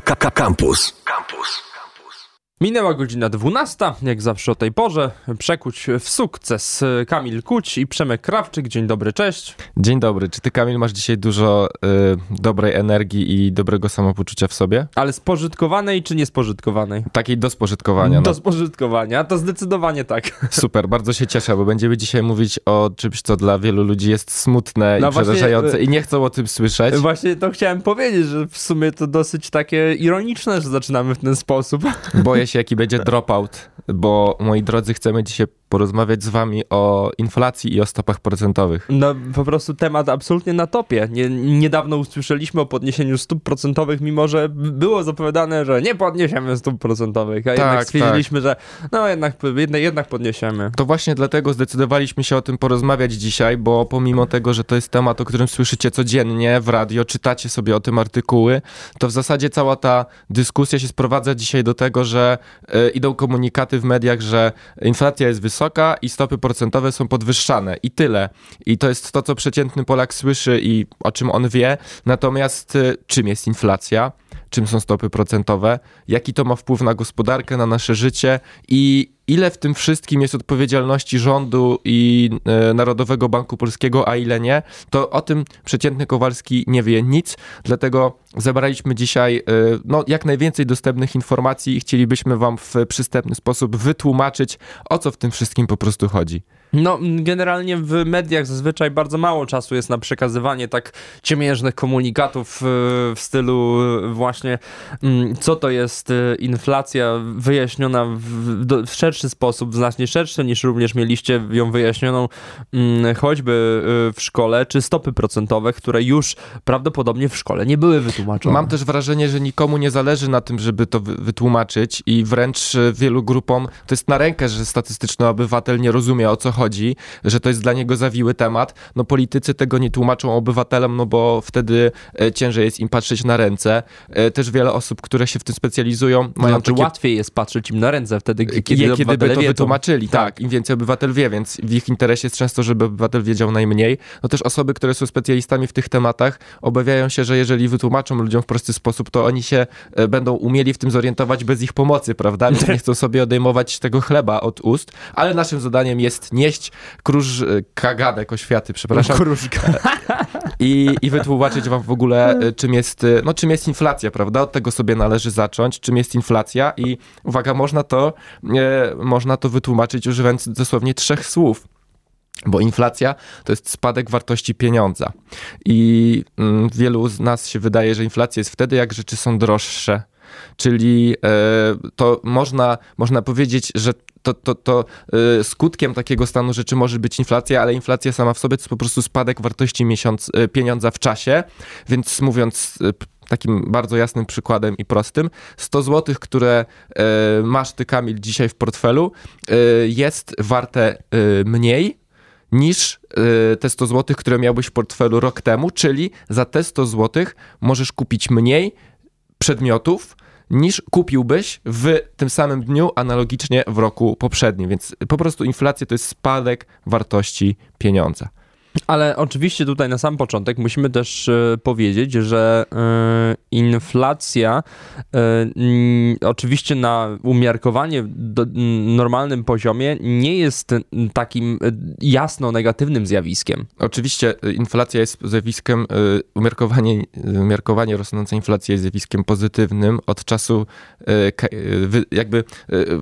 Campus. Campus. Minęła godzina 12, jak zawsze o tej porze. Przekuć w sukces. Kamil Kuć i Przemek Krawczyk. Dzień dobry, cześć. Dzień dobry. Czy ty, Kamil, masz dzisiaj dużo y, dobrej energii i dobrego samopoczucia w sobie? Ale spożytkowanej czy niespożytkowanej? Takiej do spożytkowania. Do No. spożytkowania, to zdecydowanie tak. Super, bardzo się cieszę, bo będziemy dzisiaj mówić o czymś, co dla wielu ludzi jest smutne No i właśnie, przerażające y- i nie chcą o tym słyszeć. Właśnie to chciałem powiedzieć, że w sumie to dosyć takie ironiczne, że zaczynamy w ten sposób. Boję się, jaki będzie dropout, bo moi drodzy, chcemy dzisiaj porozmawiać z wami o inflacji i o stopach procentowych. No po prostu temat absolutnie na topie. Nie, niedawno usłyszeliśmy o podniesieniu stóp procentowych, mimo że było zapowiadane, że nie podniesiemy stóp procentowych, a jednak Tak, stwierdziliśmy, że no jednak, jednak, jednak podniesiemy. To właśnie dlatego zdecydowaliśmy się o tym porozmawiać dzisiaj, bo pomimo tego, że to jest temat, o którym słyszycie codziennie w radio, czytacie sobie o tym artykuły, to w zasadzie cała ta dyskusja się sprowadza dzisiaj do tego, że e, idą komunikaty w mediach, że inflacja jest wysoka i stopy procentowe są podwyższane i tyle. I to jest to, co przeciętny Polak słyszy i o czym on wie. Natomiast e, czym jest inflacja? Czym są stopy procentowe? Jaki to ma wpływ na gospodarkę, na nasze życie i ile w tym wszystkim jest odpowiedzialności rządu i e, Narodowego Banku Polskiego, a ile nie, to o tym przeciętny Kowalski nie wie nic, dlatego zebraliśmy dzisiaj e, no, jak najwięcej dostępnych informacji i chcielibyśmy wam w przystępny sposób wytłumaczyć, o co w tym wszystkim po prostu chodzi. No, generalnie w mediach zazwyczaj bardzo mało czasu jest na przekazywanie tak ciemiężnych komunikatów y, w stylu właśnie mm, co to jest inflacja wyjaśniona w, do- w szerszy sposób, znacznie szerszy niż również mieliście ją wyjaśnioną mm, choćby y, w szkole, czy stopy procentowe, które już prawdopodobnie w szkole nie były wytłumaczone. Mam też wrażenie, że nikomu nie zależy na tym, żeby to wy- wytłumaczyć i wręcz e, wielu grupom to jest na rękę, że statystyczny obywatel nie rozumie o co chodzi, że to jest dla niego zawiły temat. No politycy tego nie tłumaczą obywatelom, no bo wtedy e, ciężej jest im patrzeć na ręce. Też wiele osób, które się w tym specjalizują, mają Znaczy, takie łatwiej jest patrzeć im na ręce wtedy, kiedy, kiedy, kiedy by obywatele to wytłumaczyli. Tak. im więcej obywatel wie, więc w ich interesie jest często, żeby obywatel wiedział najmniej. No też osoby, które są specjalistami w tych tematach, obawiają się, że jeżeli wytłumaczą ludziom w prosty sposób, to oni się e, będą umieli w tym zorientować bez ich pomocy, prawda? Więc nie chcą sobie odejmować tego chleba od ust, ale naszym zadaniem jest nieść króż, e, kagadek, oświaty, przepraszam, Kruszka. i, i wytłumaczyć wam w ogóle, y, czym jest, y, no, czym jest inflacja, prawda? Od tego sobie należy zacząć, czym jest inflacja i uwaga, można to, e, można to wytłumaczyć używając dosłownie trzech słów. Bo inflacja to jest spadek wartości pieniądza. I mm, wielu z nas się wydaje, że inflacja jest wtedy, jak rzeczy są droższe. Czyli e, to można, można powiedzieć, że to, to, to e, skutkiem takiego stanu rzeczy może być inflacja, ale inflacja sama w sobie to jest po prostu spadek wartości miesiąc, e, pieniądza w czasie. Więc mówiąc takim bardzo jasnym przykładem i prostym, 100 zł, które masz ty, Kamil, dzisiaj w portfelu, jest warte mniej niż te 100 zł, które miałbyś w portfelu rok temu, czyli za te 100 zł możesz kupić mniej przedmiotów niż kupiłbyś w tym samym dniu analogicznie w roku poprzednim. Więc po prostu inflacja to jest spadek wartości pieniądza. Ale oczywiście tutaj na sam początek musimy też e, powiedzieć, że e, inflacja e, oczywiście na umiarkowanie normalnym poziomie nie jest takim jasno negatywnym zjawiskiem. Oczywiście inflacja jest zjawiskiem, umiarkowanie, umiarkowanie rosnącej inflacji jest zjawiskiem pozytywnym od czasu jakby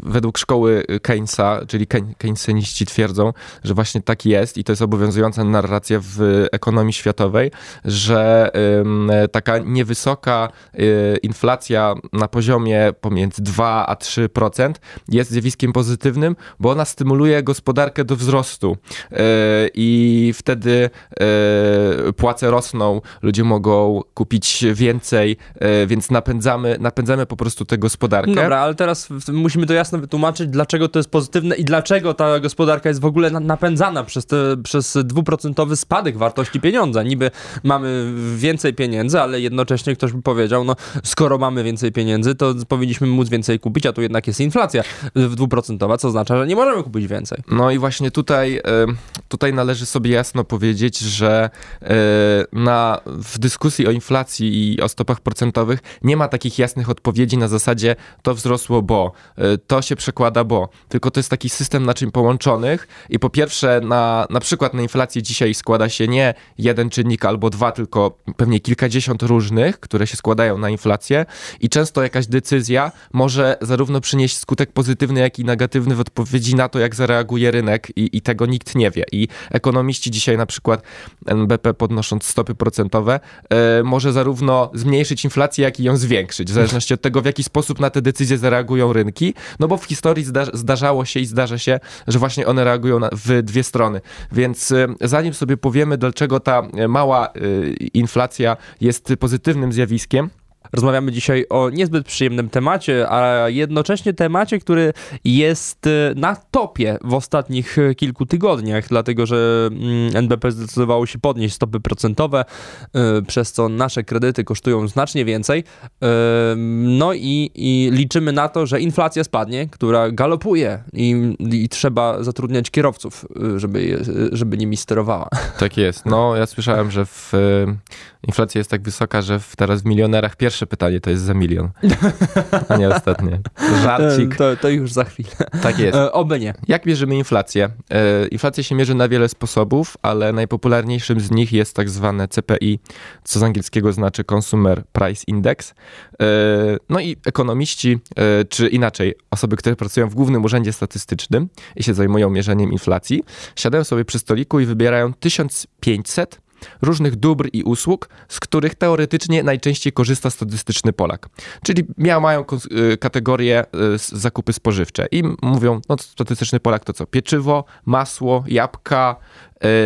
według szkoły Keynesa, czyli Keyn- Keynesianiści twierdzą, że właśnie tak jest i to jest obowiązująca narracja w ekonomii światowej, że taka niewysoka y, inflacja na poziomie pomiędzy 2 a 3% jest zjawiskiem pozytywnym, bo ona stymuluje gospodarkę do wzrostu Y, i wtedy y, płace rosną, ludzie mogą kupić więcej, y, więc napędzamy, napędzamy po prostu tę gospodarkę. Dobra, ale teraz musimy to jasno wytłumaczyć, dlaczego to jest pozytywne i dlaczego ta gospodarka jest w ogóle na- napędzana przez, te, przez dwuprocentowy spadek wartości pieniądza. Niby mamy więcej pieniędzy, ale jednocześnie ktoś by powiedział, no skoro mamy więcej pieniędzy, to powinniśmy móc więcej kupić, a tu jednak jest inflacja dwuprocentowa, co oznacza, że nie możemy kupić więcej. No i właśnie tutaj, tutaj należy sobie jasno powiedzieć, że na, w dyskusji o inflacji i o stopach procentowych nie ma takich jasnych odpowiedzi na zasadzie to wzrosło, bo to się przekłada, bo tylko to jest taki system naczyń połączonych i po pierwsze na, na przykład na inflację dzisiaj składa się nie jeden czynnik albo dwa, tylko pewnie kilkadziesiąt różnych, które się składają na inflację i często jakaś decyzja może zarówno przynieść skutek pozytywny, jak i negatywny w odpowiedzi na to, jak zareaguje rynek i, i tego nikt nie wie. I ekonomiści dzisiaj na przykład NBP podnosząc stopy procentowe e, może zarówno zmniejszyć inflację, jak i ją zwiększyć, w zależności od tego, w jaki sposób na te decyzje zareagują rynki, no bo w historii zda zdarzało się i zdarza się, że właśnie one reagują na, w dwie strony. Więc y, zanim sobie powiemy, dlaczego ta mała y, inflacja jest pozytywnym zjawiskiem, Rozmawiamy dzisiaj o niezbyt przyjemnym temacie, a jednocześnie temacie, który jest e, na topie w ostatnich e, kilku tygodniach, dlatego że mm, NBP zdecydowało się podnieść stopy procentowe, e, przez co nasze kredyty kosztują znacznie więcej. No i, i liczymy na to, że inflacja spadnie, która galopuje i, i trzeba zatrudniać kierowców, żeby, żeby nimi sterowała. Tak jest. No, ja słyszałem, że w, inflacja jest tak wysoka, że w, teraz w milionerach Pierwsze pytanie to jest za milion, a nie ostatnie. Żarcik. To, to już za chwilę. Tak jest. E, oby nie. Jak mierzymy inflację? E, inflacja się mierzy na wiele sposobów, ale najpopularniejszym z nich jest tak zwane CPI, co z angielskiego znaczy Consumer Price Index. E, no i ekonomiści, e, czy inaczej, osoby, które pracują w Głównym Urzędzie Statystycznym i się zajmują mierzeniem inflacji, siadają sobie przy stoliku i wybierają 1500 różnych dóbr i usług, z których teoretycznie najczęściej korzysta statystyczny Polak. Czyli miał, mają y, kategorię y, zakupy spożywcze i mówią, no statystyczny Polak to co? Pieczywo, masło, jabłka,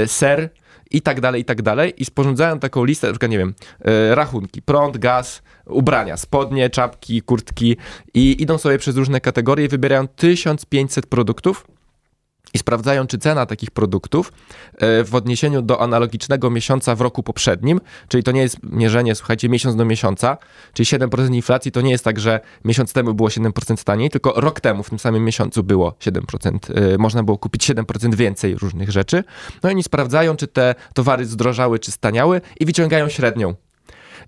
y, ser i tak dalej, i tak dalej. I sporządzają taką listę, na przykład, nie wiem, rachunki, prąd, gaz, ubrania, spodnie, czapki, kurtki i idą sobie przez różne kategorie i wybierają 1500 produktów i sprawdzają, czy cena takich produktów e, w odniesieniu do analogicznego miesiąca w roku poprzednim, czyli to nie jest mierzenie, słuchajcie, miesiąc do miesiąca, czyli 7% inflacji to nie jest tak, że miesiąc temu było 7% taniej, tylko rok temu w tym samym miesiącu było 7%, e, można było kupić 7% więcej różnych rzeczy. No i oni sprawdzają, czy te towary zdrożały, czy staniały i wyciągają średnią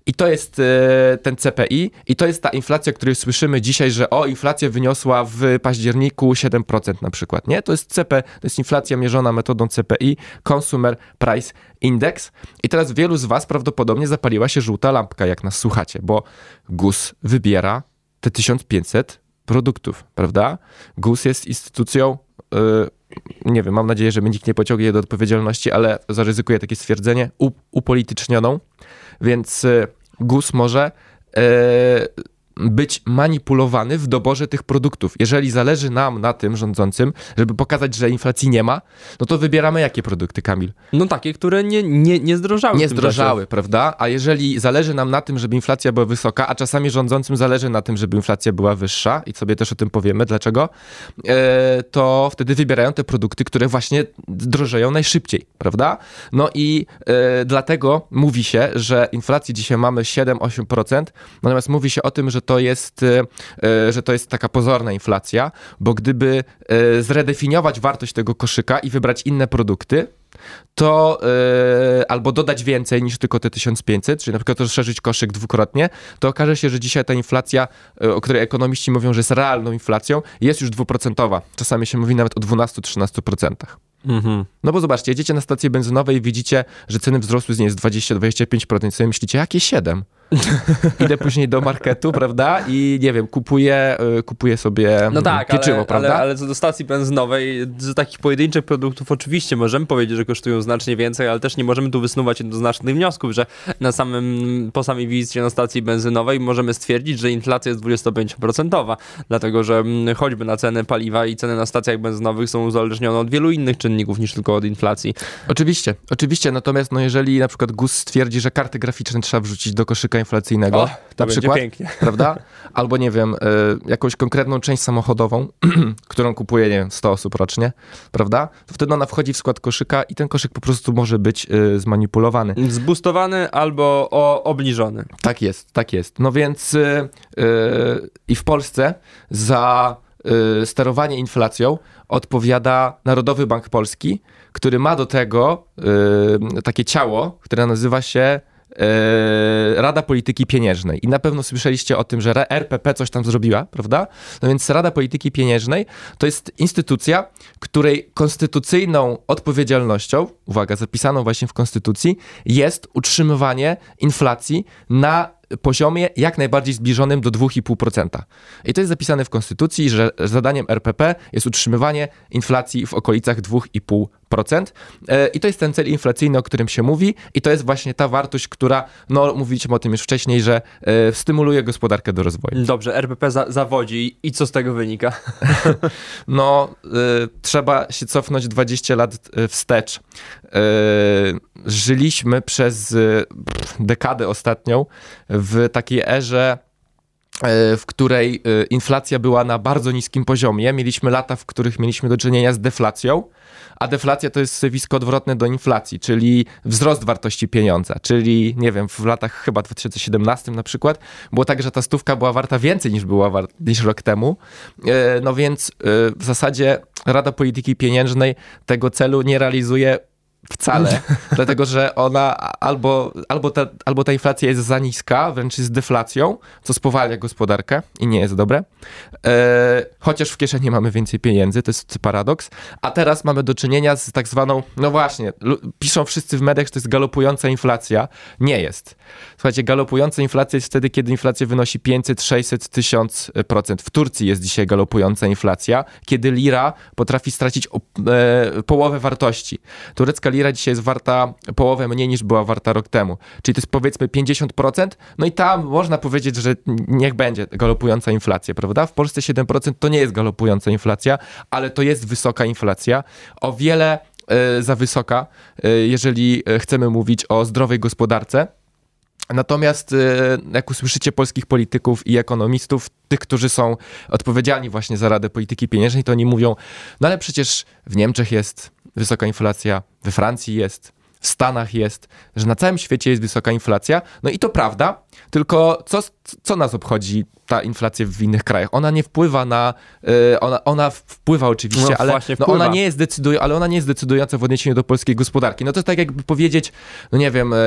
i to jest e, ten CPI i to jest ta inflacja, o której słyszymy dzisiaj, że o, inflacja wyniosła w październiku 7% na przykład, nie? To jest CP, to jest inflacja mierzona metodą CPI, Consumer Price Index. I teraz wielu z was prawdopodobnie zapaliła się żółta lampka, jak nas słuchacie, bo GUS wybiera te 1500 produktów, prawda? GUS jest instytucją yy, nie wiem, mam nadzieję, że nikt nie pociągnie do odpowiedzialności, ale zaryzykuję takie stwierdzenie, upolitycznioną, więc y, GUS może e, być manipulowany w doborze tych produktów. Jeżeli zależy nam na tym rządzącym, żeby pokazać, że inflacji nie ma, no to wybieramy jakie produkty, Kamil? No takie, które nie, nie, nie zdrożały. Nie zdrożały, prawda? A jeżeli zależy nam na tym, żeby inflacja była wysoka, a czasami rządzącym zależy na tym, żeby inflacja była wyższa i sobie też o tym powiemy, dlaczego, e, to wtedy wybierają te produkty, które właśnie drożeją najszybciej, prawda? No i e, dlatego mówi się, że inflacji dzisiaj mamy 7-8%, natomiast mówi się o tym, że to jest, e, e, że to jest taka pozorna inflacja, bo gdyby e, zredefiniować wartość tego koszyka i wybrać inne produkty, to yy, albo dodać więcej niż tylko te 1500, czyli na przykład rozszerzyć koszyk dwukrotnie, to okaże się, że dzisiaj ta inflacja, yy, o której ekonomiści mówią, że jest realną inflacją, jest już dwuprocentowa. Czasami się mówi nawet o 12-13%. Mhm. No bo zobaczcie, jedziecie na stację benzynową i widzicie, że ceny wzrosły z niej z 20-25%. Sobie myślicie, jakie 7? Idę później do marketu, prawda? I nie wiem, kupuję, y, kupuję sobie no tak, pieczywo, ale, prawda? Ale, ale co do stacji benzynowej, z takich pojedynczych produktów oczywiście możemy powiedzieć, że kosztują znacznie więcej, ale też nie możemy tu wysnuwać jednoznacznych wniosków, że na samym, po samej wizycie na stacji benzynowej możemy stwierdzić, że inflacja jest 25%, dlatego że mm, choćby na ceny paliwa i ceny na stacjach benzynowych są uzależnione od wielu innych czynników niż tylko od inflacji. Oczywiście, oczywiście, natomiast no jeżeli na przykład GUS stwierdzi, że karty graficzne trzeba wrzucić do koszyka inflacyjnego, O, to na przykład, pięknie. prawda? Albo nie wiem, y, jakąś konkretną część samochodową, którą kupuje, nie wiem, 100 osób rocznie, prawda? To wtedy ona wchodzi w skład koszyka i ten koszyk po prostu może być y, zmanipulowany. Zbustowany albo o, obniżony. Tak jest, tak jest. No więc y, i w Polsce za sterowanie inflacją odpowiada Narodowy Bank Polski, który ma do tego takie ciało, które nazywa się Rada Polityki Pieniężnej. I na pewno słyszeliście o tym, że RPP coś tam zrobiła, prawda? No więc Rada Polityki Pieniężnej to jest instytucja, której konstytucyjną odpowiedzialnością, uwaga, zapisaną właśnie w Konstytucji, jest utrzymywanie inflacji na poziomie jak najbardziej zbliżonym do 2,5%. I to jest zapisane w Konstytucji, że zadaniem RPP jest utrzymywanie inflacji w okolicach 2,5%. E, I to jest ten cel inflacyjny, o którym się mówi, i to jest właśnie ta wartość, która, no mówiliśmy o tym już wcześniej, że e, stymuluje gospodarkę do rozwoju. Dobrze, RPP za, zawodzi i co z tego wynika? No, y, trzeba się cofnąć 20 lat wstecz. Y, żyliśmy przez y, dekadę ostatnią w takiej erze, w której y, inflacja była na bardzo niskim poziomie. Mieliśmy lata, w których mieliśmy do czynienia z deflacją, a deflacja to jest zjawisko odwrotne do inflacji, czyli wzrost wartości pieniądza. Czyli, nie wiem, w latach chyba 2017 na przykład, było tak, że ta stówka była warta więcej niż była war- niż rok temu. E, No więc e, w zasadzie Rada Polityki Pieniężnej tego celu nie realizuje wcale, dlatego że ona albo, albo, ta, albo ta inflacja jest za niska, wręcz jest deflacją, co spowalnia gospodarkę i nie jest dobre. E, chociaż w kieszeni mamy więcej pieniędzy, to jest paradoks. A teraz mamy do czynienia z tak zwaną, no właśnie, piszą wszyscy w mediach, że to jest galopująca inflacja. Nie jest. Słuchajcie, galopująca inflacja jest wtedy, kiedy inflacja wynosi 500, 600, 1000 procent. W Turcji jest dzisiaj galopująca inflacja, kiedy lira potrafi stracić o, e, połowę wartości. Turecka lira dzisiaj jest warta połowę mniej niż była warta rok temu. Czyli to jest powiedzmy 50%, no i tam można powiedzieć, że niech będzie galopująca inflacja, prawda? W Polsce 7% to nie jest galopująca inflacja, ale to jest wysoka inflacja. O wiele e, za wysoka, e, jeżeli e, chcemy mówić o zdrowej gospodarce. Natomiast jak usłyszycie polskich polityków i ekonomistów, tych, którzy są odpowiedzialni właśnie za Radę Polityki Pieniężnej, to oni mówią, no ale przecież w Niemczech jest wysoka inflacja, we Francji jest, w Stanach jest, że na całym świecie jest wysoka inflacja. No i to prawda, tylko co, co nas obchodzi ta inflacja w innych krajach? Ona nie wpływa na, e, ona, ona wpływa oczywiście, No ale no ona nie jest decyduj, ale ona nie jest decydująca w odniesieniu do polskiej gospodarki. No to jest tak jakby powiedzieć, no nie wiem, e,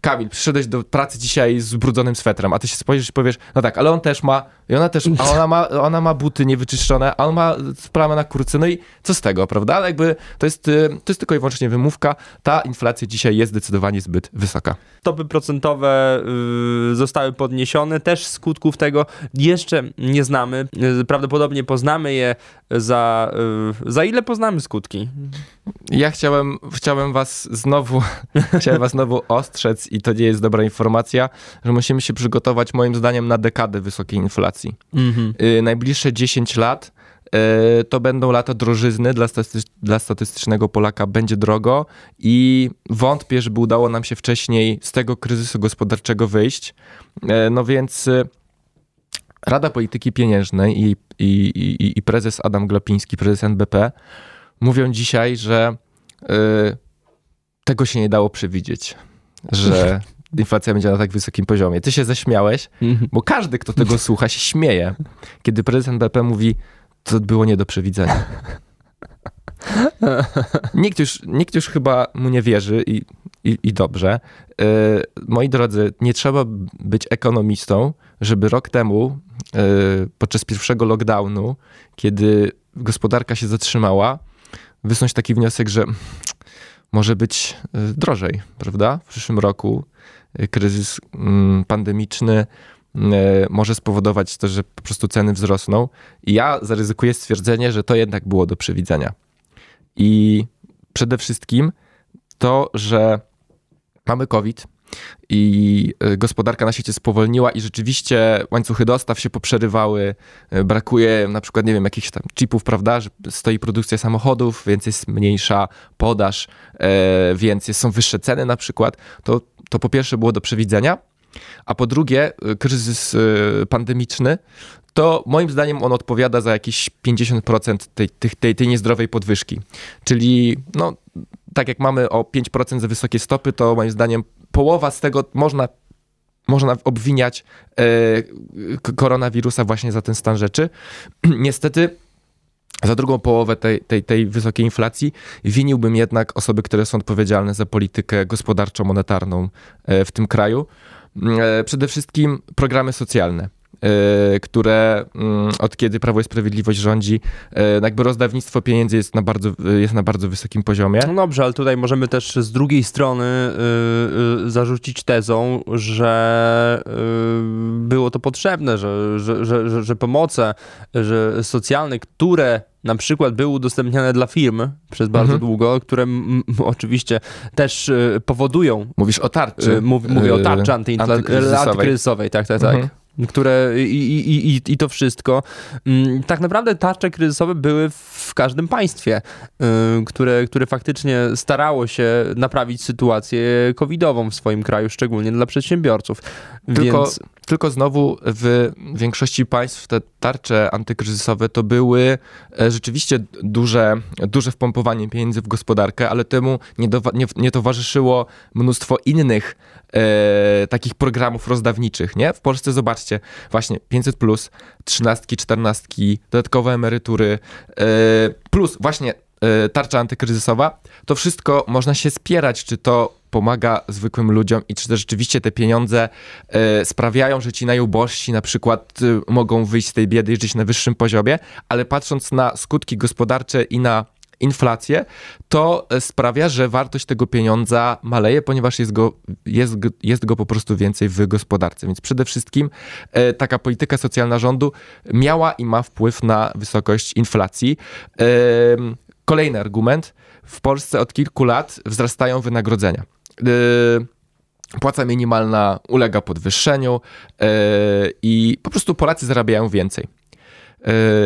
Kamil, przyszedłeś do pracy dzisiaj z brudzonym swetrem, a ty się spojrzysz i powiesz, no tak, ale on też ma, i ona też, a ona ma, ona ma buty niewyczyszczone, a on ma plamę na kurce, no i co z tego, prawda? Ale jakby to jest, e, to jest tylko i wyłącznie wymówka, ta inflacja dzisiaj jest zdecydowanie zbyt wysoka. Stopy procentowe y, zostały podniesione, też skutków tego jeszcze nie znamy. Y, Prawdopodobnie poznamy je za. Y, za ile poznamy skutki? Ja chciałem, chciałem was znowu, chciałem was znowu ostrzec i to nie jest dobra informacja, że musimy się przygotować moim zdaniem na dekadę wysokiej inflacji. Y, najbliższe 10 lat y, to będą lata drożyzny dla, staty- dla statystycznego Polaka będzie drogo i wątpię, żeby udało nam się wcześniej z tego kryzysu gospodarczego wyjść. Y, no więc y, Rada Polityki Pieniężnej i, i, i, i prezes Adam Glapiński, prezes NBP mówią dzisiaj, że y, tego się nie dało przewidzieć, że inflacja będzie na tak wysokim poziomie. Ty się zaśmiałeś, bo każdy, kto tego słucha, się śmieje, kiedy prezydent BP mówi, to było nie do przewidzenia. Nikt już, nikt już chyba mu nie wierzy i, i, i dobrze. Yy, moi drodzy, nie trzeba być ekonomistą, żeby rok temu, yy, podczas pierwszego lockdownu, kiedy gospodarka się zatrzymała, wysnuć taki wniosek, że może być yy, drożej, prawda? W przyszłym roku kryzys mm, pandemiczny może spowodować to, że po prostu ceny wzrosną. I ja zaryzykuję stwierdzenie, że to jednak było do przewidzenia. I przede wszystkim to, że mamy COVID i y, gospodarka na świecie spowolniła i rzeczywiście łańcuchy dostaw się poprzerywały, y, brakuje na przykład, nie wiem, jakichś tam chipów, prawda, że stoi produkcja samochodów, więc jest mniejsza podaż, e, więc są wyższe ceny na przykład, to, to po pierwsze było do przewidzenia, a po drugie y, kryzys y, pandemiczny, to moim zdaniem on odpowiada za jakieś 50% tej, tej, tej, niezdrowej podwyżki. Czyli no, tak jak mamy o 5% za wysokie stopy, to moim zdaniem połowa z tego można można obwiniać e, koronawirusa właśnie za ten stan rzeczy. Niestety za drugą połowę tej, tej, tej wysokiej inflacji winiłbym jednak osoby, które są odpowiedzialne za politykę gospodarczo-monetarną e, w tym kraju. E, przede wszystkim programy socjalne. E, które mm, od kiedy Prawo i Sprawiedliwość rządzi, e, jakby rozdawnictwo pieniędzy jest na bardzo, jest na bardzo wysokim poziomie. No dobrze, ale tutaj możemy też z drugiej strony y, y, zarzucić tezą, że y, było to potrzebne, że, że, że, że pomoce że socjalne, które na przykład były udostępniane dla firm przez bardzo mhm. długo, które oczywiście też y, powodują. Mówisz o tarczy. Y, mów, mówię o tarczy antykryzysowej. antykryzysowej. Tak, tak, tak. Mhm które i, i, i, i to wszystko. Mm, tak naprawdę tarcze kryzysowe były w każdym państwie, y, które, które faktycznie starało się naprawić sytuację covidową w swoim kraju, szczególnie dla przedsiębiorców. Tylko, Więc... tylko znowu w większości państw te tarcze antykryzysowe to były e, rzeczywiście duże, duże wpompowanie pieniędzy w gospodarkę, ale temu nie, do, nie, nie towarzyszyło mnóstwo innych e, takich programów rozdawniczych, nie? W Polsce zobaczcie, właśnie 500 plus, 13, 14, dodatkowe emerytury, e, plus właśnie e, tarcza antykryzysowa, to wszystko można się spierać, czy to pomaga zwykłym ludziom i czy to rzeczywiście te pieniądze e, sprawiają, że ci najubożsi na przykład mogą wyjść z tej biedy i żyć na wyższym poziomie, ale patrząc na skutki gospodarcze i na inflację, to sprawia, że wartość tego pieniądza maleje, ponieważ jest go, jest, jest go po prostu więcej w gospodarce. Więc przede wszystkim e, taka polityka socjalna rządu miała i ma wpływ na wysokość inflacji. E, kolejny argument. W Polsce od kilku lat wzrastają wynagrodzenia. E, płaca minimalna ulega podwyższeniu e, i po prostu Polacy zarabiają więcej.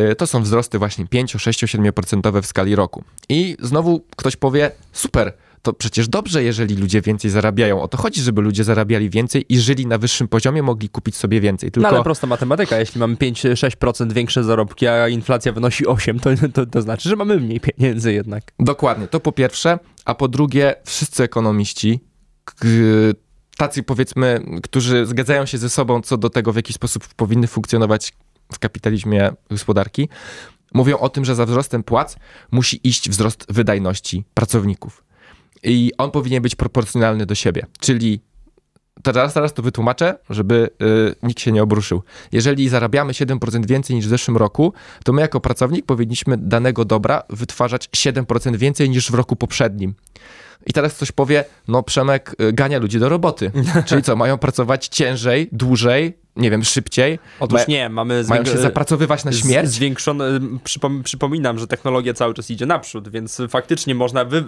Yy, to są wzrosty właśnie 5, 6, 7% w skali roku. I znowu ktoś powie, super, to przecież dobrze, jeżeli ludzie więcej zarabiają. O to chodzi, żeby ludzie zarabiali więcej i żyli na wyższym poziomie, mogli kupić sobie więcej. Tylko... No ale prosta matematyka, jeśli mamy 5-6% większe zarobki, a inflacja wynosi 8%, to, to, to znaczy, że mamy mniej pieniędzy jednak. Dokładnie, to po pierwsze, a po drugie, wszyscy ekonomiści, tacy powiedzmy, którzy zgadzają się ze sobą co do tego, w jaki sposób powinny funkcjonować w kapitalizmie gospodarki, mówią o tym, że za wzrostem płac musi iść wzrost wydajności pracowników. I on powinien być proporcjonalny do siebie. Czyli teraz, teraz to wytłumaczę, żeby y, nikt się nie obruszył. Jeżeli zarabiamy 7% więcej niż w zeszłym roku, to my jako pracownik powinniśmy danego dobra wytwarzać 7% więcej niż w roku poprzednim. I teraz ktoś powie, no Przemek y, gania ludzi do roboty. Czyli co, mają pracować ciężej, dłużej, nie wiem, szybciej. Otóż nie, mamy... Mają się zapracowywać na śmierć? Zwiększone, przypom przypominam, że technologia cały czas idzie naprzód, więc faktycznie można wy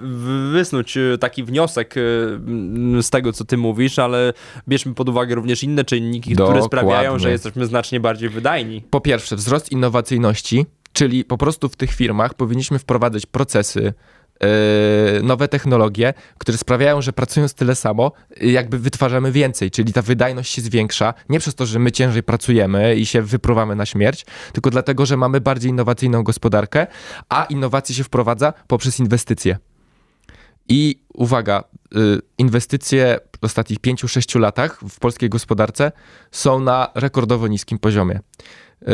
wysnuć y, taki wniosek y, z tego, co ty mówisz, ale bierzmy pod uwagę również inne czynniki, Dokładnie. które sprawiają, że jesteśmy znacznie bardziej wydajni. Po pierwsze, wzrost innowacyjności, czyli po prostu w tych firmach powinniśmy wprowadzać procesy, E, nowe technologie, które sprawiają, że pracując tyle samo, jakby wytwarzamy więcej, czyli ta wydajność się zwiększa, nie przez to, że my ciężej pracujemy i się wypruwamy na śmierć, tylko dlatego, że mamy bardziej innowacyjną gospodarkę, a innowacje się wprowadza poprzez inwestycje. I uwaga, y, inwestycje w ostatnich 5-6 latach w polskiej gospodarce są na rekordowo niskim poziomie. Yy,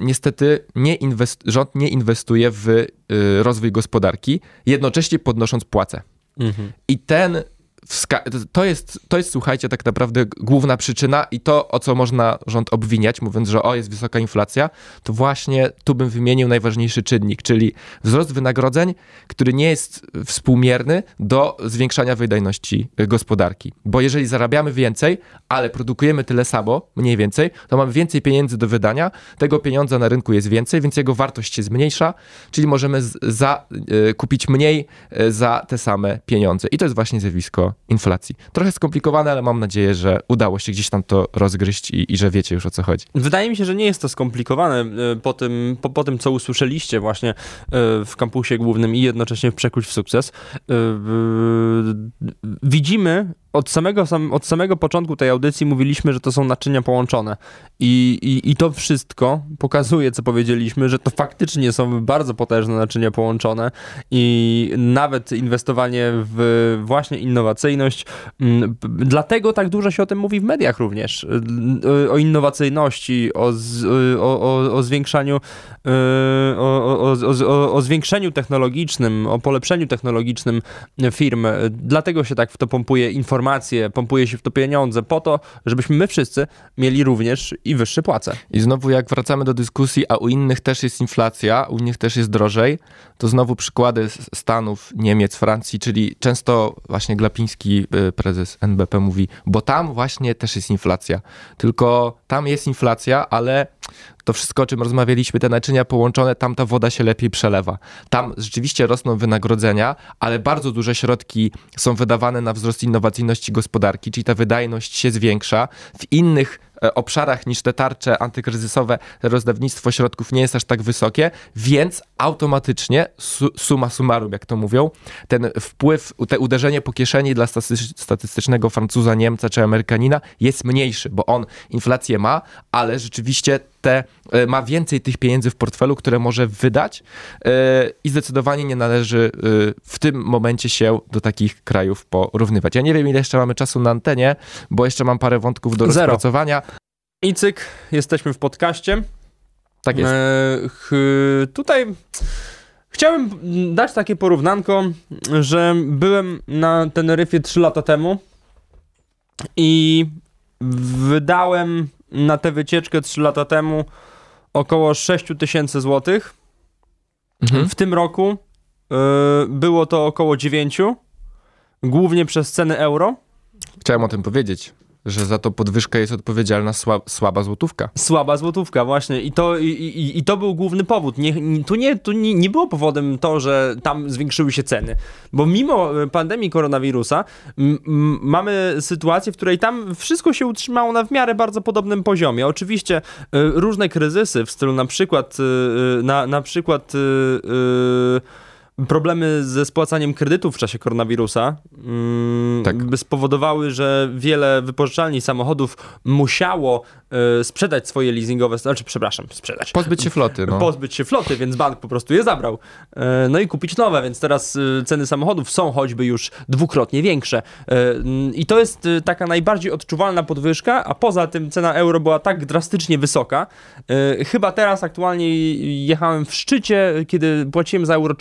niestety nie inwest- rząd nie inwestuje w yy, rozwój gospodarki, jednocześnie podnosząc płace. Mhm. I ten to jest, to jest, słuchajcie, tak naprawdę główna przyczyna i to, o co można rząd obwiniać, mówiąc, że o, jest wysoka inflacja, to właśnie tu bym wymienił najważniejszy czynnik, czyli wzrost wynagrodzeń, który nie jest współmierny do zwiększania wydajności gospodarki. Bo jeżeli zarabiamy więcej, ale produkujemy tyle samo, mniej więcej, to mamy więcej pieniędzy do wydania, tego pieniądza na rynku jest więcej, więc jego wartość się zmniejsza, czyli możemy za, y, kupić mniej y, za te same pieniądze. I to jest właśnie zjawisko inflacji. Trochę skomplikowane, ale mam nadzieję, że udało się gdzieś tam to rozgryźć i, i że wiecie już o co chodzi. Wydaje mi się, że nie jest to skomplikowane e, po tym, po, po tym co usłyszeliście właśnie e, w kampusie głównym i jednocześnie w Przekuć w sukces. E, widzimy od samego, sam, od samego początku tej audycji mówiliśmy, że to są naczynia połączone. I, i, I to wszystko pokazuje, co powiedzieliśmy, że to faktycznie są bardzo potężne naczynia połączone i nawet inwestowanie w właśnie innowacyjność. m, p- Dlatego tak dużo się o tym mówi w mediach również. y, O innowacyjności, o, z, y, o, o, o zwiększaniu, y, o, zwiększeniu technologicznym, o polepszeniu technologicznym firm. Dlatego się tak w to pompuje informacje, pompuje się w to pieniądze, po to, żebyśmy my wszyscy mieli również i wyższe płace. I znowu jak wracamy do dyskusji, a u innych też jest inflacja, u innych też jest drożej, to znowu przykłady Stanów, Niemiec, Francji, czyli często właśnie Glapiński, y, prezes NBP mówi, bo tam właśnie też jest inflacja. Tylko tam jest inflacja, ale to wszystko, o czym rozmawialiśmy, te naczynia połączone, tam ta woda się lepiej przelewa. Tam rzeczywiście rosną wynagrodzenia, ale bardzo duże środki są wydawane na wzrost innowacyjności gospodarki, czyli ta wydajność się zwiększa. W innych obszarach niż te tarcze antykryzysowe rozdawnictwo środków nie jest aż tak wysokie, więc automatycznie su, suma summarum, jak to mówią, ten wpływ, te uderzenie po kieszeni dla staty- statystycznego Francuza, Niemca czy Amerykanina jest mniejszy, bo on inflację ma, ale rzeczywiście te, e, ma więcej tych pieniędzy w portfelu, które może wydać e, i zdecydowanie nie należy e, w tym momencie się do takich krajów porównywać. Ja nie wiem, ile jeszcze mamy czasu na antenie, bo jeszcze mam parę wątków do Zero. rozpracowania. I cyk, jesteśmy w podcaście. Tak jest. E, ch, tutaj chciałem dać takie porównanko, że byłem na Teneryfie 3 lata temu i wydałem na tę wycieczkę 3 lata temu około 6 tysięcy złotych. Mhm. W tym roku e, było to około 9, głównie przez ceny euro. Chciałem o tym powiedzieć, że za to podwyżkę jest odpowiedzialna sła, słaba złotówka. Słaba złotówka, właśnie. I to, i, i, i to był główny powód. Nie, tu nie, tu nie, nie było powodem to, że tam zwiększyły się ceny. Bo mimo e, pandemii koronawirusa m, m, mamy sytuację, w której tam wszystko się utrzymało na w miarę bardzo podobnym poziomie. Oczywiście e, różne kryzysy w stylu na przykład e, na, na przykład e, problemy ze spłacaniem kredytów w czasie koronawirusa mm, Tak. spowodowały, że wiele wypożyczalni samochodów musiało e, sprzedać swoje leasingowe, znaczy przepraszam, sprzedać. Pozbyć się floty, no. Pozbyć się floty, więc bank po prostu je zabrał. E, No i kupić nowe, więc teraz e, ceny samochodów są choćby już dwukrotnie większe. N- I to jest e, taka najbardziej odczuwalna podwyżka, a poza tym cena euro była tak drastycznie wysoka. E, Chyba teraz aktualnie jechałem w szczycie, kiedy płaciłem za euro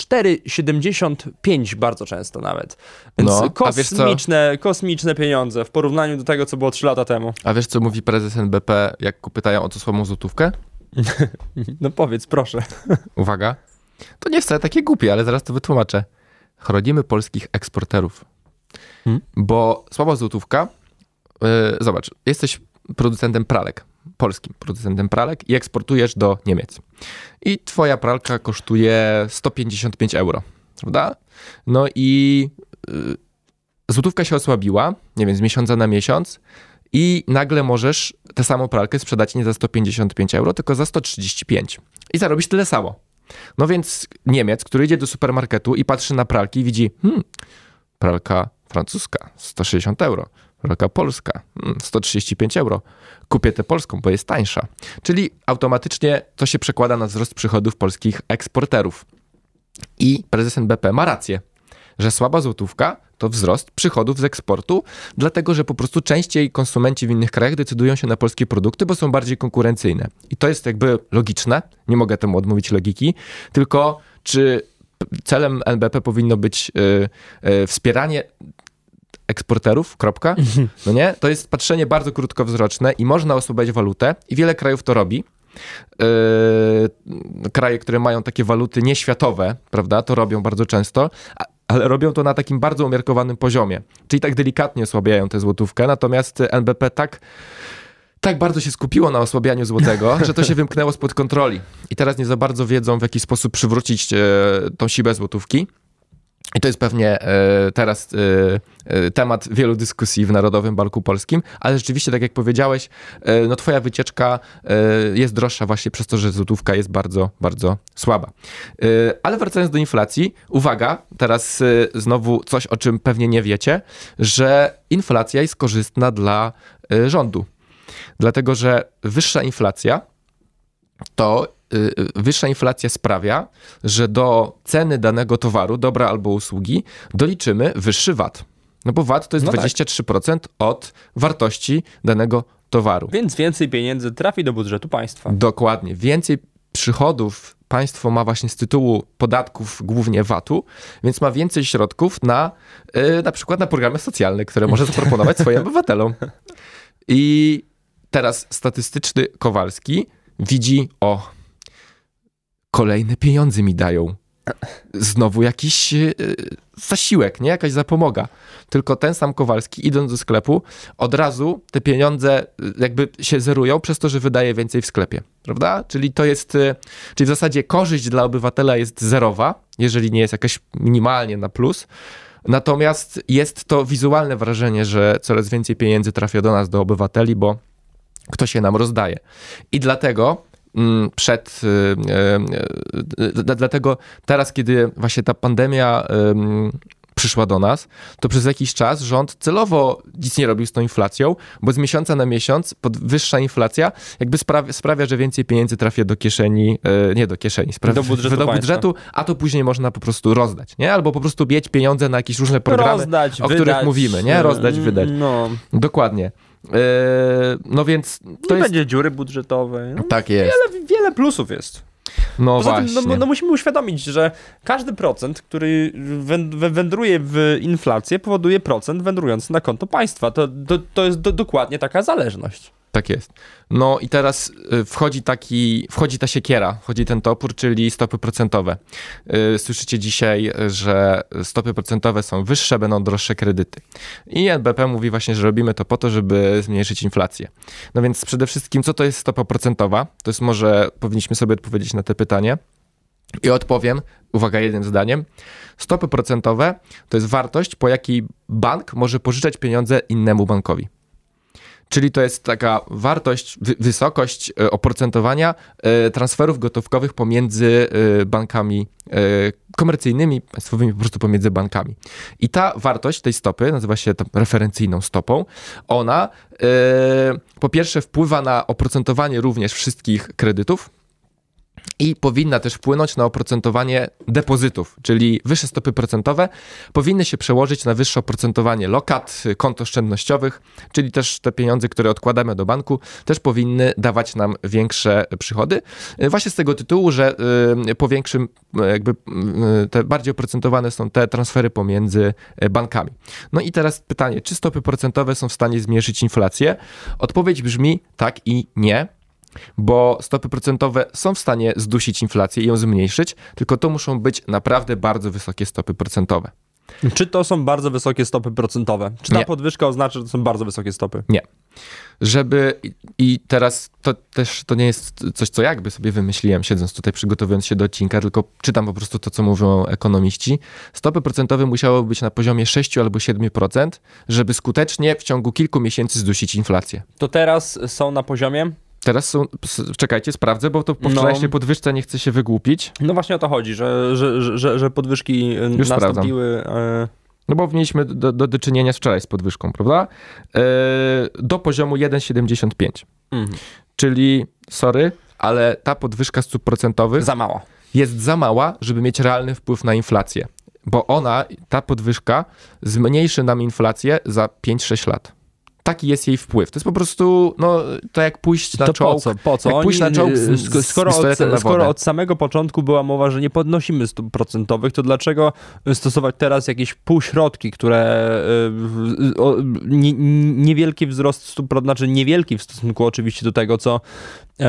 4,75 bardzo często nawet. Więc No, kosmiczne, kosmiczne pieniądze w porównaniu do tego, co było 3 lata temu. A wiesz, co mówi prezes NBP, jak pytają o co słabą złotówkę? No powiedz, proszę. Uwaga. To nie wcale takie głupie, ale zaraz to wytłumaczę. Chronimy polskich eksporterów. Hmm? Bo słaba złotówka, yy, zobacz, jesteś producentem pralek, polskim producentem pralek i eksportujesz do Niemiec. I twoja pralka kosztuje 155 euro, prawda? No i yy, złotówka się osłabiła, nie wiem, z miesiąca na miesiąc i nagle możesz tę samą pralkę sprzedać nie za 155 euro, tylko za 135 i zarobisz tyle samo. No więc Niemiec, który idzie do supermarketu i patrzy na pralki i widzi, hmm, pralka francuska 160 euro, pralka polska hmm, 135 euro. Kupię tę polską, bo jest tańsza. Czyli automatycznie to się przekłada na wzrost przychodów polskich eksporterów. I prezes NBP ma rację, że słaba złotówka to wzrost przychodów z eksportu, dlatego że po prostu częściej konsumenci w innych krajach decydują się na polskie produkty, bo są bardziej konkurencyjne. I to jest jakby logiczne, nie mogę temu odmówić logiki, tylko czy celem NBP powinno być y, y, wspieranie eksporterów, kropka, no nie? To jest patrzenie bardzo krótkowzroczne i można osłabiać walutę i wiele krajów to robi. Yy, kraje, które mają takie waluty nieświatowe, prawda, to robią bardzo często, a- ale robią to na takim bardzo umiarkowanym poziomie. Czyli tak delikatnie osłabiają tę złotówkę, natomiast NBP tak, tak bardzo się skupiło na osłabianiu złotego, że to się wymknęło spod kontroli. I teraz nie za bardzo wiedzą, w jaki sposób przywrócić e, tą siłę złotówki. I to jest pewnie e, teraz e, e, temat wielu dyskusji w Narodowym Banku Polskim, ale rzeczywiście, tak jak powiedziałeś, no twoja wycieczka jest droższa właśnie przez to, że złotówka jest bardzo, bardzo słaba. Ale wracając do inflacji, uwaga, teraz znowu coś, o czym pewnie nie wiecie, że inflacja jest korzystna dla rządu. Dlatego, że wyższa inflacja to wyższa inflacja sprawia, że do ceny danego towaru, dobra albo usługi, doliczymy wyższy VAT. No bo VAT to jest No tak. 23% od wartości danego towaru. Więc więcej pieniędzy trafi do budżetu państwa. Dokładnie. Więcej przychodów państwo ma właśnie z tytułu podatków, głównie VAT-u, więc ma więcej środków na y, na przykład na programy socjalne, które może zaproponować swoim obywatelom. I teraz statystyczny Kowalski widzi, o, kolejne pieniądze mi dają. Znowu jakiś y, zasiłek, nie? Jakaś zapomoga. Tylko ten sam Kowalski, idąc do sklepu, od razu te pieniądze y, jakby się zerują przez to, że wydaje więcej w sklepie, prawda? Czyli to jest, y, czyli w zasadzie korzyść dla obywatela jest zerowa, jeżeli nie jest jakaś minimalnie na plus. Natomiast jest to wizualne wrażenie, że coraz więcej pieniędzy trafia do nas, do obywateli, bo ktoś je nam rozdaje. I dlatego przed, y, y, y, dlatego teraz, kiedy właśnie ta pandemia przyszła do nas, to przez jakiś czas rząd celowo nic nie robił z tą inflacją, bo z miesiąca na miesiąc pod wyższa inflacja jakby sprawia, sprawia że więcej pieniędzy trafia do kieszeni, nie do kieszeni, sprawia, Do budżetu do budżetu, a to później można po prostu rozdać, nie? Albo po prostu mieć pieniądze na jakieś różne programy, Rozdać, o wydać, których mówimy, nie? Rozdać, mm, wydać. No, Dokładnie. E, no więc to nie jest... będzie dziury budżetowej. No, Tak jest. wiele, wiele plusów jest. No Poza właśnie. tym, no, no musimy uświadomić, że każdy procent, który wę- wę- wędruje w inflację, powoduje procent wędrujący na konto państwa. To, to, to jest do, dokładnie taka zależność. Tak jest. No i teraz y, wchodzi taki, wchodzi ta siekiera, wchodzi ten topór, czyli stopy procentowe. Y, Słyszycie dzisiaj, że stopy procentowe są wyższe, będą droższe kredyty. I NBP mówi właśnie, że robimy to po to, żeby zmniejszyć inflację. No więc przede wszystkim, co to jest stopa procentowa? To jest może, powinniśmy sobie odpowiedzieć na to pytanie. I odpowiem, uwaga, jednym zdaniem. Stopy procentowe to jest wartość, po jakiej bank może pożyczać pieniądze innemu bankowi. Czyli to jest taka wartość, wy- wysokość e, oprocentowania e, transferów gotówkowych pomiędzy e, bankami komercyjnymi, państwowymi, po prostu pomiędzy bankami. I ta wartość tej stopy, nazywa się tam referencyjną stopą, ona po pierwsze wpływa na oprocentowanie również wszystkich kredytów, i powinna też wpłynąć na oprocentowanie depozytów, czyli wyższe stopy procentowe powinny się przełożyć na wyższe oprocentowanie lokat, kont oszczędnościowych, czyli też te pieniądze, które odkładamy do banku, też powinny dawać nam większe przychody. Właśnie z tego tytułu, że y, po większym, jakby y, te bardziej oprocentowane są te transfery pomiędzy bankami. No i teraz pytanie, czy stopy procentowe są w stanie zmniejszyć inflację? Odpowiedź brzmi tak i nie bo stopy procentowe są w stanie zdusić inflację i ją zmniejszyć, tylko to muszą być naprawdę bardzo wysokie stopy procentowe. Czy to są bardzo wysokie stopy procentowe? Czy ta Nie. podwyżka oznacza, że to są bardzo wysokie stopy? Nie. Żeby i- teraz to też to nie jest coś, co jakby sobie wymyśliłem, siedząc tutaj, przygotowując się do odcinka, tylko czytam po prostu to, co mówią ekonomiści. Stopy procentowe musiały być na poziomie 6 albo 7%, żeby skutecznie w ciągu kilku miesięcy zdusić inflację. To teraz są na poziomie? Teraz są, czekajcie, sprawdzę, bo to po No. wczorajszej podwyżce nie chcę się wygłupić. No właśnie o to chodzi, że, że, że- że, podwyżki y, Już nastąpiły. e, No bo mieliśmy do, do, do czynienia z wczoraj z podwyżką, prawda? Yy, do poziomu 1,75. mhm. Czyli, sorry, ale ta podwyżka stóp procentowych Za mało. jest za mała, żeby mieć realny wpływ na inflację. Bo ona, ta podwyżka, zmniejszy nam inflację za 5-6 lat. Taki jest jej wpływ. To jest po prostu, no, to jak pójść na to czołg. po co? Po co? jak pójść na czołg z- z- sk- z skoro, od, skoro od samego początku była mowa, że nie podnosimy stóp procentowych, to dlaczego stosować teraz jakieś półśrodki, które y, o, nie, niewielki wzrost stóp, znaczy niewielki w stosunku oczywiście do tego, co, e,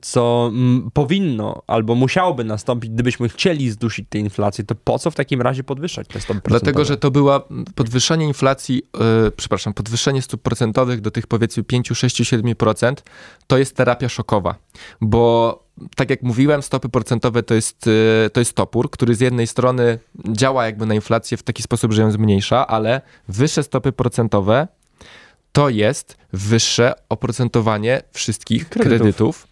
co powinno albo musiałoby nastąpić, gdybyśmy chcieli zdusić tę inflację, to po co w takim razie podwyższać te stopy procentowe? Dlatego, że to była podwyższenie inflacji, yy, przepraszam, podwyższenie stóp procentowych do tych powiedzmy 5, 6, 7%, to jest terapia szokowa, bo tak jak mówiłem, stopy procentowe to jest, y, to jest topór, który z jednej strony działa jakby na inflację w taki sposób, że ją zmniejsza, ale wyższe stopy procentowe to jest wyższe oprocentowanie wszystkich Kredytów. kredytów,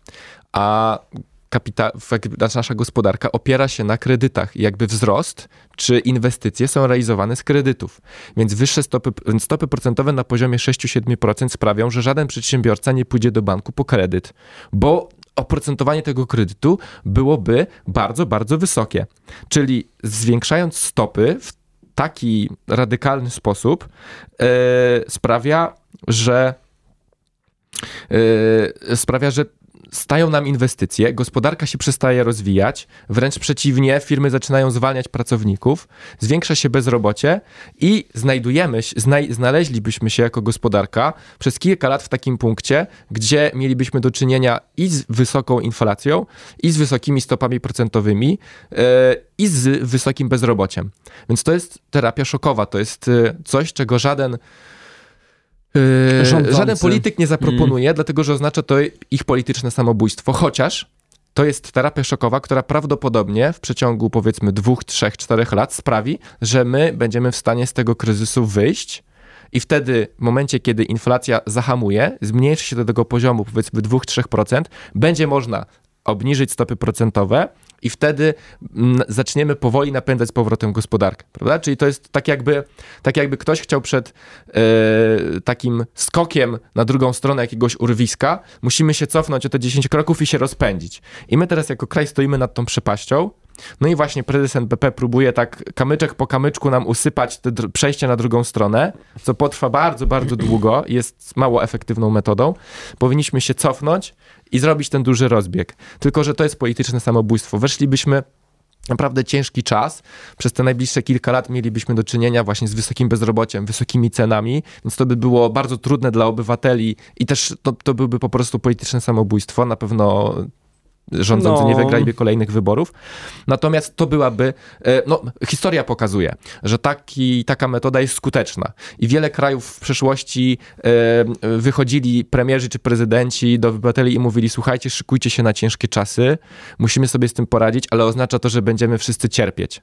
a nasza gospodarka opiera się na kredytach i jakby wzrost czy inwestycje są realizowane z kredytów. Więc wyższe stopy, stopy procentowe na poziomie 6-7% sprawią, że żaden przedsiębiorca nie pójdzie do banku po kredyt, bo oprocentowanie tego kredytu byłoby bardzo, bardzo wysokie. Czyli zwiększając stopy w taki radykalny sposób e, sprawia, że e, sprawia, że stają nam inwestycje, gospodarka się przestaje rozwijać, wręcz przeciwnie, firmy zaczynają zwalniać pracowników, zwiększa się bezrobocie i znajdujemy, znaj, znaleźlibyśmy się jako gospodarka przez kilka lat w takim punkcie, gdzie mielibyśmy do czynienia i z wysoką inflacją, i z wysokimi stopami procentowymi, e, i z wysokim bezrobociem. Więc to jest terapia szokowa, to jest e, coś, czego żaden Yy, Rządzący. żaden polityk nie zaproponuje, dlatego że oznacza to ich polityczne samobójstwo. Chociaż to jest terapia szokowa, która prawdopodobnie w przeciągu powiedzmy dwóch, trzech, czterech lat sprawi, że my będziemy w stanie z tego kryzysu wyjść. I wtedy, w momencie, kiedy inflacja zahamuje, zmniejszy się do tego poziomu powiedzmy 2-3%, będzie można obniżyć stopy procentowe i wtedy mm, zaczniemy powoli napędzać z powrotem gospodarkę, prawda? Czyli to jest tak jakby, tak jakby ktoś chciał przed e, takim skokiem na drugą stronę jakiegoś urwiska, musimy się cofnąć o te 10 kroków i się rozpędzić. I my teraz jako kraj stoimy nad tą przepaścią, no i właśnie prezes NBP próbuje tak kamyczek po kamyczku nam usypać te przejście na drugą stronę, co potrwa bardzo, bardzo długo jest mało efektywną metodą. Powinniśmy się cofnąć i zrobić ten duży rozbieg. Tylko, że to jest polityczne samobójstwo. Weszlibyśmy naprawdę ciężki czas. Przez te najbliższe kilka lat mielibyśmy do czynienia właśnie z wysokim bezrobociem, wysokimi cenami, więc to by było bardzo trudne dla obywateli i też to, to byłby po prostu polityczne samobójstwo. Na pewno rządzący No. nie wygraliby kolejnych wyborów. Natomiast to byłaby, e, no historia pokazuje, że taki, taka metoda jest skuteczna i wiele krajów w przeszłości e, wychodzili premierzy czy prezydenci do obywateli i mówili słuchajcie, szykujcie się na ciężkie czasy, musimy sobie z tym poradzić, ale oznacza to, że będziemy wszyscy cierpieć.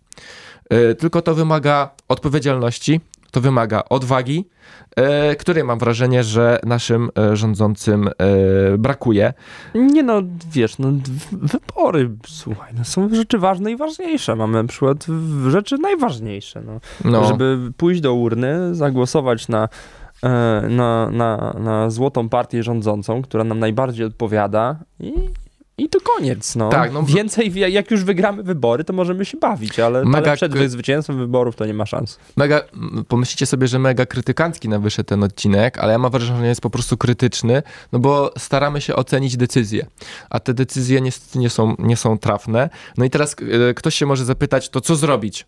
E, Tylko to wymaga odpowiedzialności, to wymaga odwagi, e, której mam wrażenie, że naszym e, rządzącym e, brakuje. Nie no, wiesz, no, wybory, słuchaj, no, są rzeczy ważne i ważniejsze. Mamy na przykład rzeczy najważniejsze, no. No. Żeby pójść do urny, zagłosować na, na, na, na złotą partię rządzącą, która nam najbardziej odpowiada i, to koniec, no. Tak, no. Więcej, jak już wygramy wybory, to możemy się bawić, ale, Mega ale przed zwycięstwem wyborów to nie ma szans. Mega, pomyślicie sobie, że mega krytykancki nam wyszedł ten odcinek, ale ja mam wrażenie, że jest po prostu krytyczny, no bo staramy się ocenić decyzje, a te decyzje niestety nie są, nie są trafne. No i teraz e, ktoś się może zapytać, to co zrobić,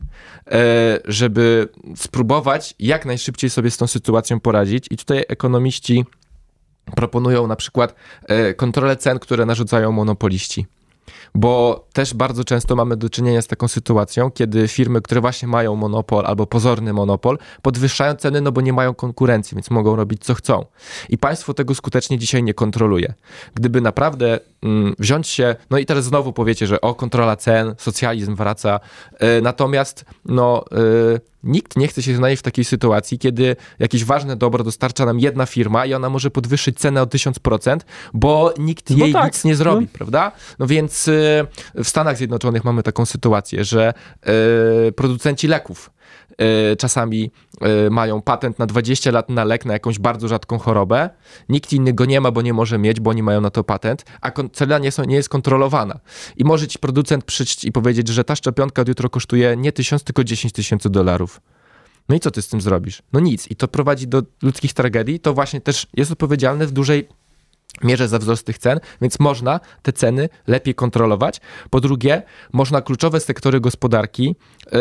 e, żeby spróbować jak najszybciej sobie z tą sytuacją poradzić i tutaj ekonomiści proponują na przykład e, kontrolę cen, które narzucają monopoliści. Bo też bardzo często mamy do czynienia z taką sytuacją, kiedy firmy, które właśnie mają monopol albo pozorny monopol, podwyższają ceny, no bo nie mają konkurencji, więc mogą robić co chcą. I państwo tego skutecznie dzisiaj nie kontroluje. Gdyby naprawdę wziąć się, no i teraz znowu powiecie, że o, kontrola cen, socjalizm wraca, e, natomiast no, e, nikt nie chce się znaleźć w takiej sytuacji, kiedy jakieś ważne dobro dostarcza nam jedna firma i ona może podwyższyć cenę o 1000%, bo nikt No jej tak, nic nie zrobi, no. prawda? No więc y, w Stanach Zjednoczonych mamy taką sytuację, że producenci leków czasami y, mają patent na 20 lat na lek na jakąś bardzo rzadką chorobę. Nikt inny go nie ma, bo nie może mieć, bo oni mają na to patent, a cena nie, nie jest kontrolowana. I może ci producent przyjść i powiedzieć, że ta szczepionka od jutro kosztuje nie 1000, tylko 10 tysięcy dolarów. No i co ty z tym zrobisz? No nic. I to prowadzi do ludzkich tragedii. To właśnie też jest odpowiedzialne w dużej mierze za wzrost tych cen, więc można te ceny lepiej kontrolować. Po drugie, można kluczowe sektory gospodarki yy,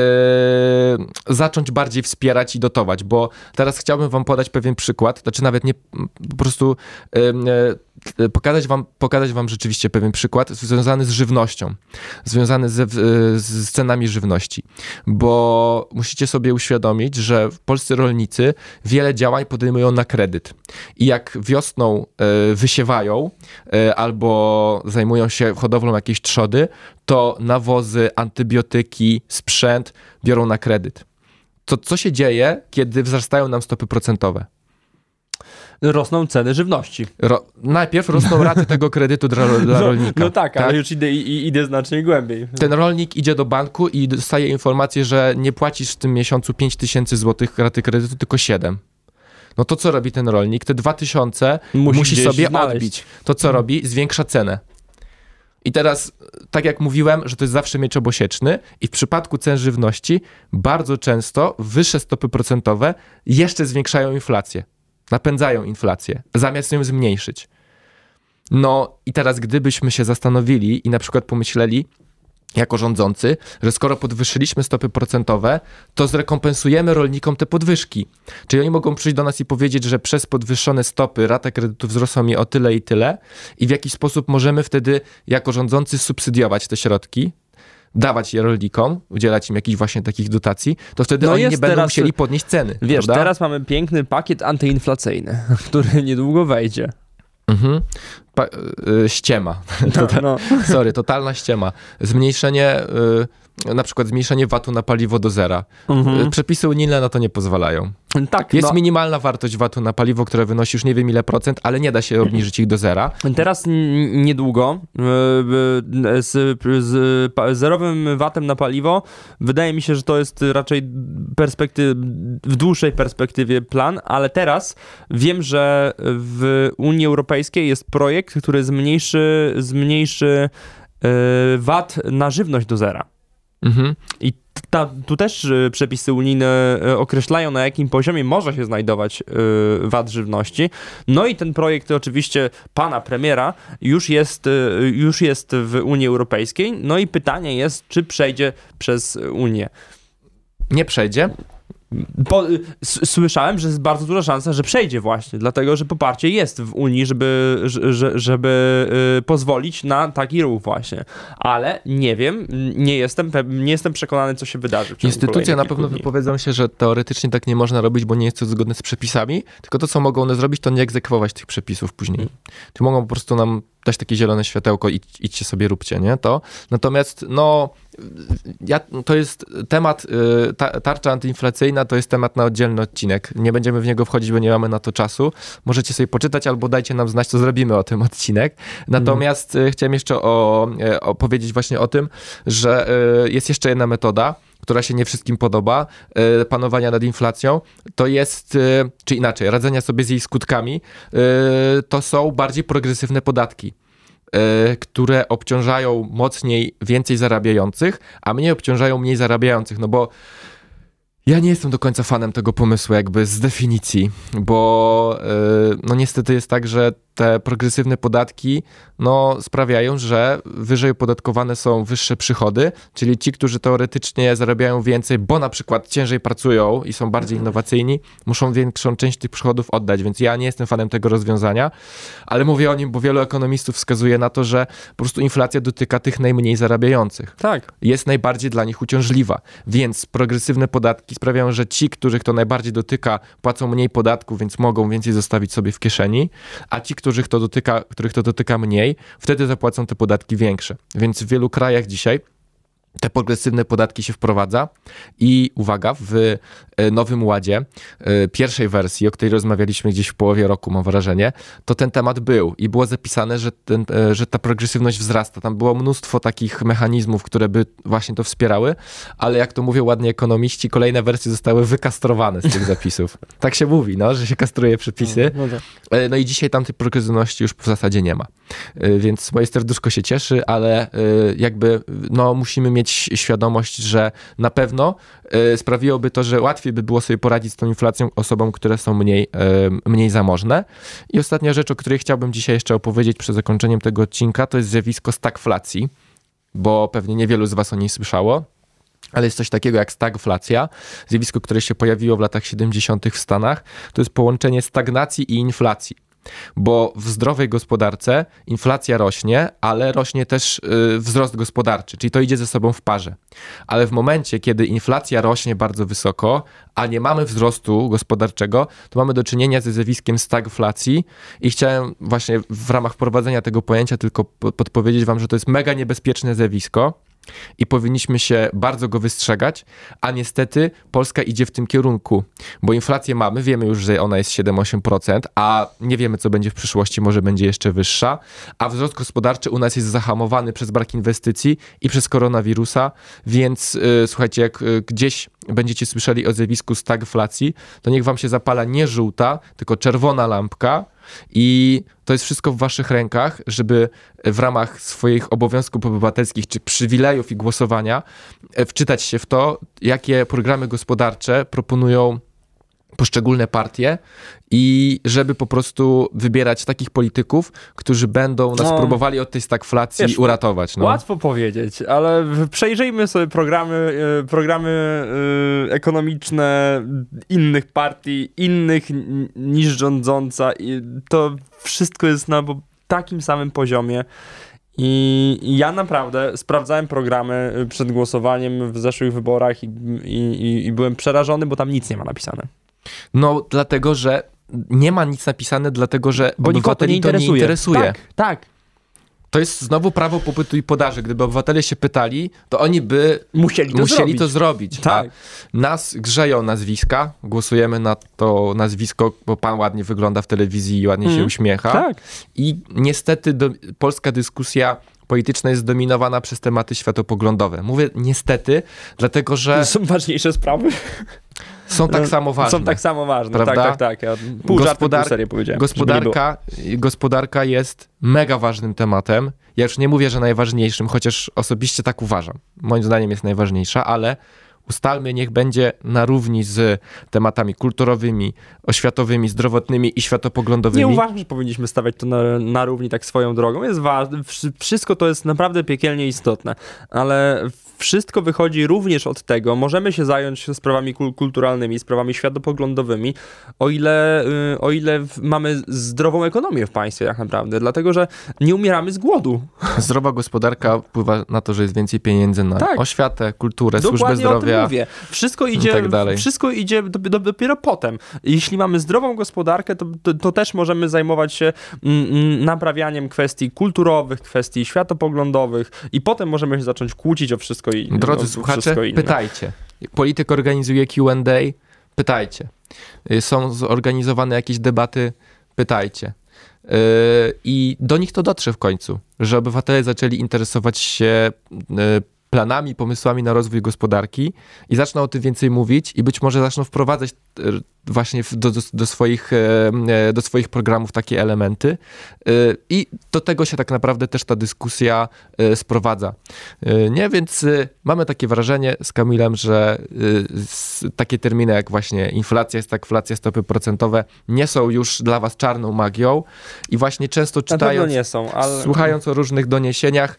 zacząć bardziej wspierać i dotować, bo teraz chciałbym wam podać pewien przykład, znaczy nawet nie po prostu yy, yy, pokazać wam, pokazać wam rzeczywiście pewien przykład związany z żywnością, związany ze, z, z cenami żywności, bo musicie sobie uświadomić, że polscy rolnicy wiele działań podejmują na kredyt i jak wiosną yy, siewają e, albo zajmują się hodowlą jakiejś trzody, to nawozy, antybiotyki, sprzęt biorą na kredyt. To co się dzieje, kiedy wzrastają nam stopy procentowe? Rosną ceny żywności. Ro najpierw rosną raty tego kredytu dla, dla no, rolnika. No tak, ale już idę, i- idę znacznie głębiej. Ten rolnik idzie do banku i dostaje informację, że nie płacisz w tym miesiącu 5 tysięcy złotych raty kredytu, tylko 7. No to co robi ten rolnik? Te 2000 Musi musi, sobie znaleźć. odbić. To co robi? Zwiększa cenę. I teraz, tak jak mówiłem, że to jest zawsze miecz obosieczny i w przypadku cen żywności bardzo często wyższe stopy procentowe jeszcze zwiększają inflację. Napędzają inflację, zamiast ją zmniejszyć. No i teraz gdybyśmy się zastanowili i na przykład pomyśleli, jako rządzący, że skoro podwyższyliśmy stopy procentowe, to zrekompensujemy rolnikom te podwyżki. Czyli oni mogą przyjść do nas i powiedzieć, że przez podwyższone stopy rata kredytu wzrosła mi o tyle i tyle i w jaki sposób możemy wtedy jako rządzący subsydiować te środki, dawać je rolnikom, udzielać im jakichś właśnie takich dotacji, to wtedy No oni nie będą teraz- musieli podnieść ceny. Wiesz, prawda? teraz mamy piękny pakiet antyinflacyjny, który niedługo wejdzie. Mhm. Y, ściema. No, no. Sorry, totalna ściema. Zmniejszenie, y, na przykład zmniejszenie VAT-u na paliwo do zera. Mhm. Y, Przepisy unijne na to nie pozwalają. Tak, Jest no, minimalna wartość VAT-u na paliwo, która wynosi już nie wiem ile procent, ale nie da się obniżyć ich do zera. Teraz niedługo e, e, z, z zerowym VAT-em na paliwo wydaje mi się, że to jest raczej perspekty- w dłuższej perspektywie plan, ale teraz wiem, że w Unii Europejskiej jest projekt, który zmniejszy, zmniejszy VAT na żywność do zera. Mhm. I ta, tu też e, przepisy unijne e, określają, na jakim poziomie może się znajdować e, VAT żywności. No i ten projekt oczywiście pana premiera już jest, już jest w Unii Europejskiej. No i pytanie jest, czy przejdzie przez Unię. Nie przejdzie. Słyszałem, że jest bardzo duża szansa, że przejdzie właśnie, dlatego że poparcie jest w Unii, żeby, że- że, żeby y, pozwolić na taki ruch właśnie. Ale nie wiem, nie jestem, nie jestem przekonany, co się wydarzy. Instytucje na pewno dni. wypowiedzą się, że teoretycznie tak nie można robić, bo nie jest to zgodne z przepisami, tylko to, co mogą one zrobić, to nie egzekwować tych przepisów później. Czy mogą po prostu nam dać takie zielone światełko i idźcie sobie, róbcie, nie? To. Natomiast, no, ja, to jest temat, y, ta, tarcza antyinflacyjna to jest temat na oddzielny odcinek. Nie będziemy w niego wchodzić, bo nie mamy na to czasu. Możecie sobie poczytać albo dajcie nam znać, co zrobimy o tym odcinek. Natomiast y, chciałem jeszcze o, y, opowiedzieć właśnie o tym, że jest jeszcze jedna metoda, która się nie wszystkim podoba, panowania nad inflacją, to jest, czy inaczej, radzenia sobie z jej skutkami, to są bardziej progresywne podatki które obciążają mocniej więcej zarabiających, a mniej obciążają mniej zarabiających, no bo ja nie jestem do końca fanem tego pomysłu jakby z definicji, bo y, no niestety jest tak, że te progresywne podatki no, sprawiają, że wyżej opodatkowane są wyższe przychody, czyli ci, którzy teoretycznie zarabiają więcej, bo na przykład ciężej pracują i są bardziej innowacyjni, muszą większą część tych przychodów oddać, więc ja nie jestem fanem tego rozwiązania, ale mówię o nim, bo wielu ekonomistów wskazuje na to, że po prostu inflacja dotyka tych najmniej zarabiających Tak. jest najbardziej dla nich uciążliwa. Więc progresywne podatki sprawiają, że ci, których to najbardziej dotyka, płacą mniej podatków, więc mogą więcej zostawić sobie w kieszeni, a ci, których to dotyka, których to dotyka mniej, wtedy zapłacą te podatki większe. Więc w wielu krajach dzisiaj te progresywne podatki się wprowadza i uwaga, w e, Nowym Ładzie, e, pierwszej wersji, o której rozmawialiśmy gdzieś w połowie roku, mam wrażenie, to ten temat był i było zapisane, że, ten, e, że ta progresywność wzrasta. Tam było mnóstwo takich mechanizmów, które by właśnie to wspierały, ale jak to mówią ładnie ekonomiści, kolejne wersje zostały wykastrowane z tych zapisów. Tak się mówi, no, że się kastruje przepisy. No tak. E, No i dzisiaj tam tej progresywności już w zasadzie nie ma. Więc moje serduszko się cieszy, ale jakby no, musimy mieć świadomość, że na pewno e, sprawiłoby to, że łatwiej by było sobie poradzić z tą inflacją osobom, które są mniej, e, mniej zamożne. I ostatnia rzecz, o której chciałbym dzisiaj jeszcze opowiedzieć przed zakończeniem tego odcinka, to jest zjawisko stagflacji, bo pewnie niewielu z was o niej słyszało. Ale jest coś takiego jak stagflacja, zjawisko, które się pojawiło w latach 70. w Stanach. To jest połączenie stagnacji i inflacji. Bo w zdrowej gospodarce inflacja rośnie, ale rośnie też y, wzrost gospodarczy, czyli to idzie ze sobą w parze. Ale w momencie, kiedy inflacja rośnie bardzo wysoko, a nie mamy wzrostu gospodarczego, to mamy do czynienia ze zjawiskiem stagflacji i chciałem właśnie w ramach wprowadzenia tego pojęcia tylko podpowiedzieć wam, że to jest mega niebezpieczne zjawisko, i powinniśmy się bardzo go wystrzegać, a niestety Polska idzie w tym kierunku, bo inflację mamy, wiemy już, że ona jest 7-8%, a nie wiemy, co będzie w przyszłości, może będzie jeszcze wyższa, a wzrost gospodarczy u nas jest zahamowany przez brak inwestycji i przez koronawirusa, więc yy, słuchajcie, jak yy, gdzieś będziecie słyszeli o zjawisku stagflacji, to niech wam się zapala nie żółta, tylko czerwona lampka, i to jest wszystko w waszych rękach, żeby w ramach swoich obowiązków obywatelskich czy przywilejów i głosowania e, wczytać się w to, jakie programy gospodarcze proponują poszczególne partie i żeby po prostu wybierać takich polityków, którzy będą nas no, próbowali od tej stagflacji wiesz, uratować. No. Łatwo powiedzieć, ale przejrzyjmy sobie programy, e, programy e, ekonomiczne innych partii, innych niż rządząca i to wszystko jest na takim samym poziomie. I ja naprawdę sprawdzałem programy e, przed głosowaniem w zeszłych wyborach i, i, i byłem przerażony, bo tam nic nie ma napisane. No, dlatego, że nie ma nic napisane, dlatego że Bo obywateli nie interesuje. to nie interesuje. Tak, tak. To jest znowu prawo popytu i podaży. Gdyby obywatele się pytali, to oni by musieli to musieli zrobić. To zrobić. Tak. A nas grzeją nazwiska, głosujemy na to nazwisko, bo pan ładnie wygląda w telewizji i ładnie mm. się mhm. uśmiecha. Tak. I niestety do, polska dyskusja polityczna jest zdominowana przez tematy światopoglądowe. Mówię niestety, dlatego że... Są ważniejsze sprawy są tak samo ważne. Są tak samo ważne, tak, prawda? tak, tak, tak. Ja pół Gospodar pół powiedziałem. Gospodarka, gospodarka jest mega ważnym tematem. Ja już nie mówię, że najważniejszym, chociaż osobiście tak uważam. Moim zdaniem jest najważniejsza, ale ustalmy, niech będzie na równi z tematami kulturowymi, oświatowymi, zdrowotnymi i światopoglądowymi. Nie uważam, że powinniśmy stawiać to na, na równi tak swoją drogą. Jest ważne, wszystko to jest naprawdę piekielnie istotne, ale wszystko wychodzi również od tego, możemy się zająć sprawami kulturalnymi, sprawami światopoglądowymi, o ile, y, o ile mamy zdrową ekonomię w państwie tak naprawdę, dlatego, że nie umieramy z głodu. Zdrowa gospodarka wpływa na to, że jest więcej pieniędzy na tak. oświatę, kulturę, Dokładnie służbę zdrowia. Mówię. Wszystko idzie, tak wszystko idzie dopiero potem. Jeśli mamy zdrową gospodarkę, to, to, to też możemy zajmować się mm, mm, naprawianiem kwestii kulturowych, kwestii światopoglądowych i potem możemy się zacząć kłócić o wszystko wszystko inne. Drodzy no, słuchacze, pytajcie. Polityk organizuje Q&A, pytajcie. Y, są zorganizowane jakieś debaty, pytajcie. Y, I do nich to dotrze w końcu, że obywatele zaczęli interesować się y, planami, pomysłami na rozwój gospodarki i zaczną o tym więcej mówić i być może zaczną wprowadzać właśnie do, do, swoich, e, e, do swoich programów takie elementy. E, I do tego się tak naprawdę też ta dyskusja sprowadza. Nie, więc mamy takie wrażenie z Kamilem, że takie terminy jak właśnie inflacja, stagflacja, stopy procentowe nie są już dla was czarną magią i właśnie często czytając, nie są, ale... słuchając o różnych doniesieniach,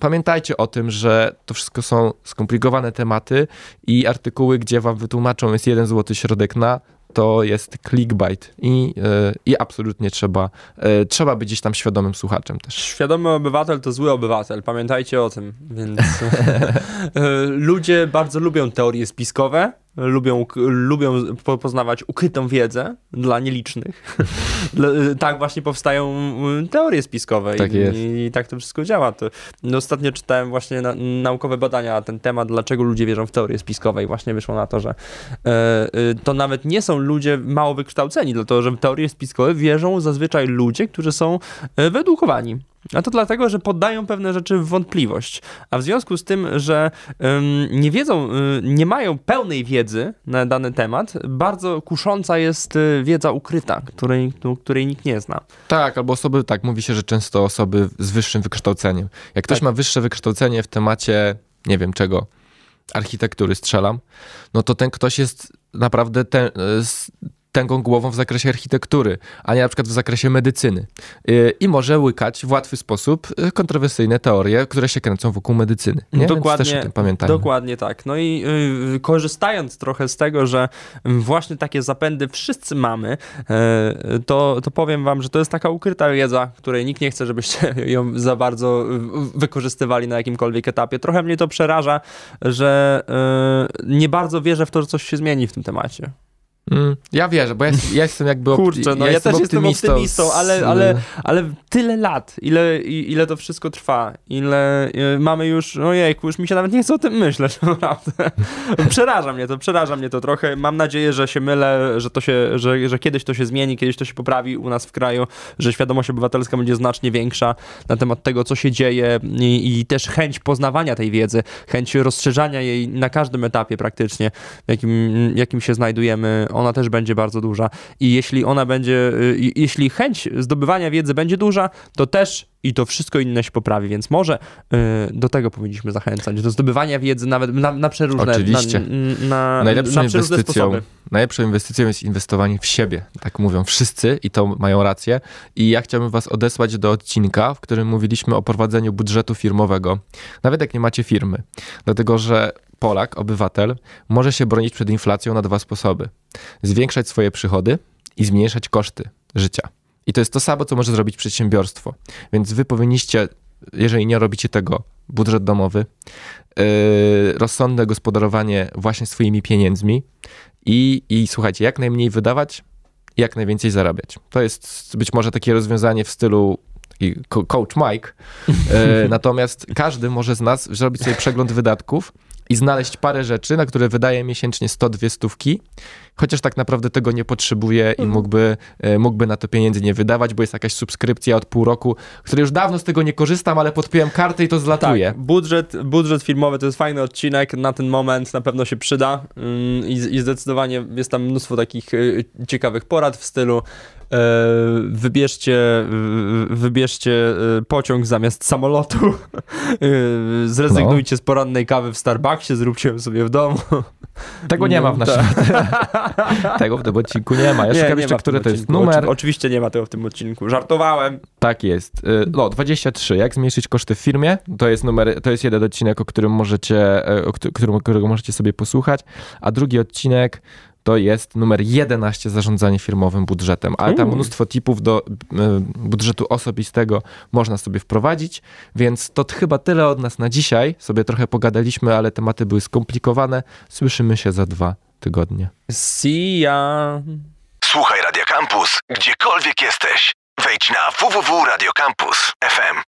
pamiętajcie o tym, że to wszystko są skomplikowane tematy i artykuły, gdzie wam wytłumaczą jest jeden złoty środek środek na to jest clickbait i, e, i absolutnie trzeba, e, trzeba być gdzieś tam świadomym słuchaczem też. Świadomy obywatel to zły obywatel, pamiętajcie o tym. Więc e, ludzie bardzo lubią teorie spiskowe, lubią, lubią poznawać ukrytą wiedzę dla nielicznych. tak właśnie powstają y, teorie spiskowe tak i, i, tak to wszystko działa. To, no, ostatnio czytałem właśnie na, naukowe badania na ten temat, dlaczego ludzie wierzą w teorie spiskowe i właśnie wyszło na to, że e, e, to nawet nie są ludzie mało wykształceni, dlatego że w teorie spiskowe wierzą zazwyczaj ludzie, którzy są e, wyedukowani. A to dlatego, że poddają pewne rzeczy w wątpliwość. A w związku z tym, że ym, nie wiedzą, y, nie mają pełnej wiedzy na dany temat, bardzo kusząca jest y, wiedza ukryta, której, której nikt nie zna. Tak, albo osoby, tak, mówi się, że często osoby z wyższym wykształceniem. Jak ktoś tak. ma wyższe wykształcenie w temacie, nie wiem czego, architektury strzelam, no to ten ktoś jest naprawdę ten, tęgą głową w zakresie architektury, a nie na przykład w zakresie medycyny. Y, I może łykać w łatwy sposób y, kontrowersyjne teorie, które się kręcą wokół medycyny. Nie? Dokładnie, Więc też o tym pamiętajmy. Dokładnie tak. No i y, korzystając trochę z tego, że właśnie takie zapędy wszyscy mamy, y, to, to powiem wam, że to jest taka ukryta wiedza, której nikt nie chce, żebyście ją za bardzo wykorzystywali na jakimkolwiek etapie. Trochę mnie to przeraża, że y, nie bardzo wierzę w to, że coś się zmieni w tym temacie. Mm, ja wierzę, bo ja, ja jestem jakby opty- Kurczę, no ja, też jestem optymistą, z- ale, ale, ale tyle lat, ile, ile to wszystko trwa, ile y, mamy już, ojejku, już mi się nawet nie chce o tym myśleć, naprawdę. przeraża mnie to, przeraża mnie to trochę. Mam nadzieję, że się mylę, że to się, że, że kiedyś to się zmieni, kiedyś to się poprawi u nas w kraju, że świadomość obywatelska będzie znacznie większa na temat tego, co się dzieje i, i też chęć poznawania tej wiedzy, chęć rozszerzania jej na każdym etapie praktycznie, jakim, jakim się znajdujemy, ona też będzie bardzo duża. I jeśli ona będzie, y, jeśli chęć zdobywania wiedzy będzie duża, to też i to wszystko inne się poprawi, więc może y, do tego powinniśmy zachęcać, do zdobywania wiedzy nawet na, na przeróżne, Oczywiście. na, na, Najlepszą na inwestycją, najlepszą inwestycją jest inwestowanie w siebie, tak mówią wszyscy i to mają rację. I ja chciałbym was odesłać do odcinka, w którym mówiliśmy o prowadzeniu budżetu firmowego, nawet jak nie macie firmy. Dlatego, że Polak, obywatel, może się bronić przed inflacją na dwa sposoby. Zwiększać swoje przychody i zmniejszać koszty życia. I to jest to samo, co może zrobić przedsiębiorstwo. Więc wy powinniście, jeżeli nie robicie tego, budżet domowy, yy, rozsądne gospodarowanie właśnie swoimi pieniędzmi i, i słuchajcie, jak najmniej wydawać, jak najwięcej zarabiać. To jest być może takie rozwiązanie w stylu coach Mike, e, natomiast każdy może z nas zrobić sobie przegląd wydatków i znaleźć parę rzeczy, na które wydaje miesięcznie 100-2 stówki, chociaż tak naprawdę tego nie potrzebuje i mógłby, e, mógłby na to pieniędzy nie wydawać, bo jest jakaś subskrypcja od pół roku, której już dawno z tego nie korzystam, ale podpiłem kartę i to zlatuje. Tak, budżet, budżet filmowy to jest fajny odcinek, na ten moment na pewno się przyda Ym, i, i zdecydowanie jest tam mnóstwo takich y, ciekawych porad w stylu e, wybierzcie, wybierzcie y, pociąg zamiast samolotu, Y, zrezygnujcie z porannej kawy w Starbucksie, zróbcie ją sobie w domu. Tego nie ma w naszym... tego w tym odcinku nie ma. Ja szukam ma jeszcze, który to jest numer. Oczy- oczywiście nie ma tego w tym odcinku, żartowałem. Tak jest. Y, No, 23. Jak zmniejszyć koszty w firmie? To jest numer, to jest jeden odcinek, o którym możecie, e, o któ- którym, którego możecie sobie posłuchać, a drugi odcinek to jest numer 11 zarządzanie firmowym budżetem, ale tam mnóstwo tipów do e, budżetu osobistego można sobie wprowadzić, więc to chyba tyle od nas na dzisiaj. Sobie trochę pogadaliśmy, ale tematy były skomplikowane. Słyszymy się za dwa tygodnie. See ya. Słuchaj Radio Campus, gdziekolwiek jesteś. Wejdź na www.radiocampus.fm.